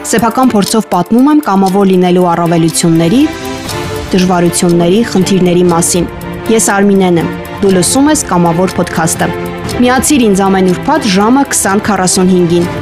Սեփական փորձով պատմում եմ կամավոր լինելու առավելությունների, դժվարությունների, խնդիրների մասին։ Ես Արմինեն եմ։ Դու լսում ես Կամավոր ոդքասթը։ Միացիր ինձ ամեն ուրբաթ ժամը 20:45-ին։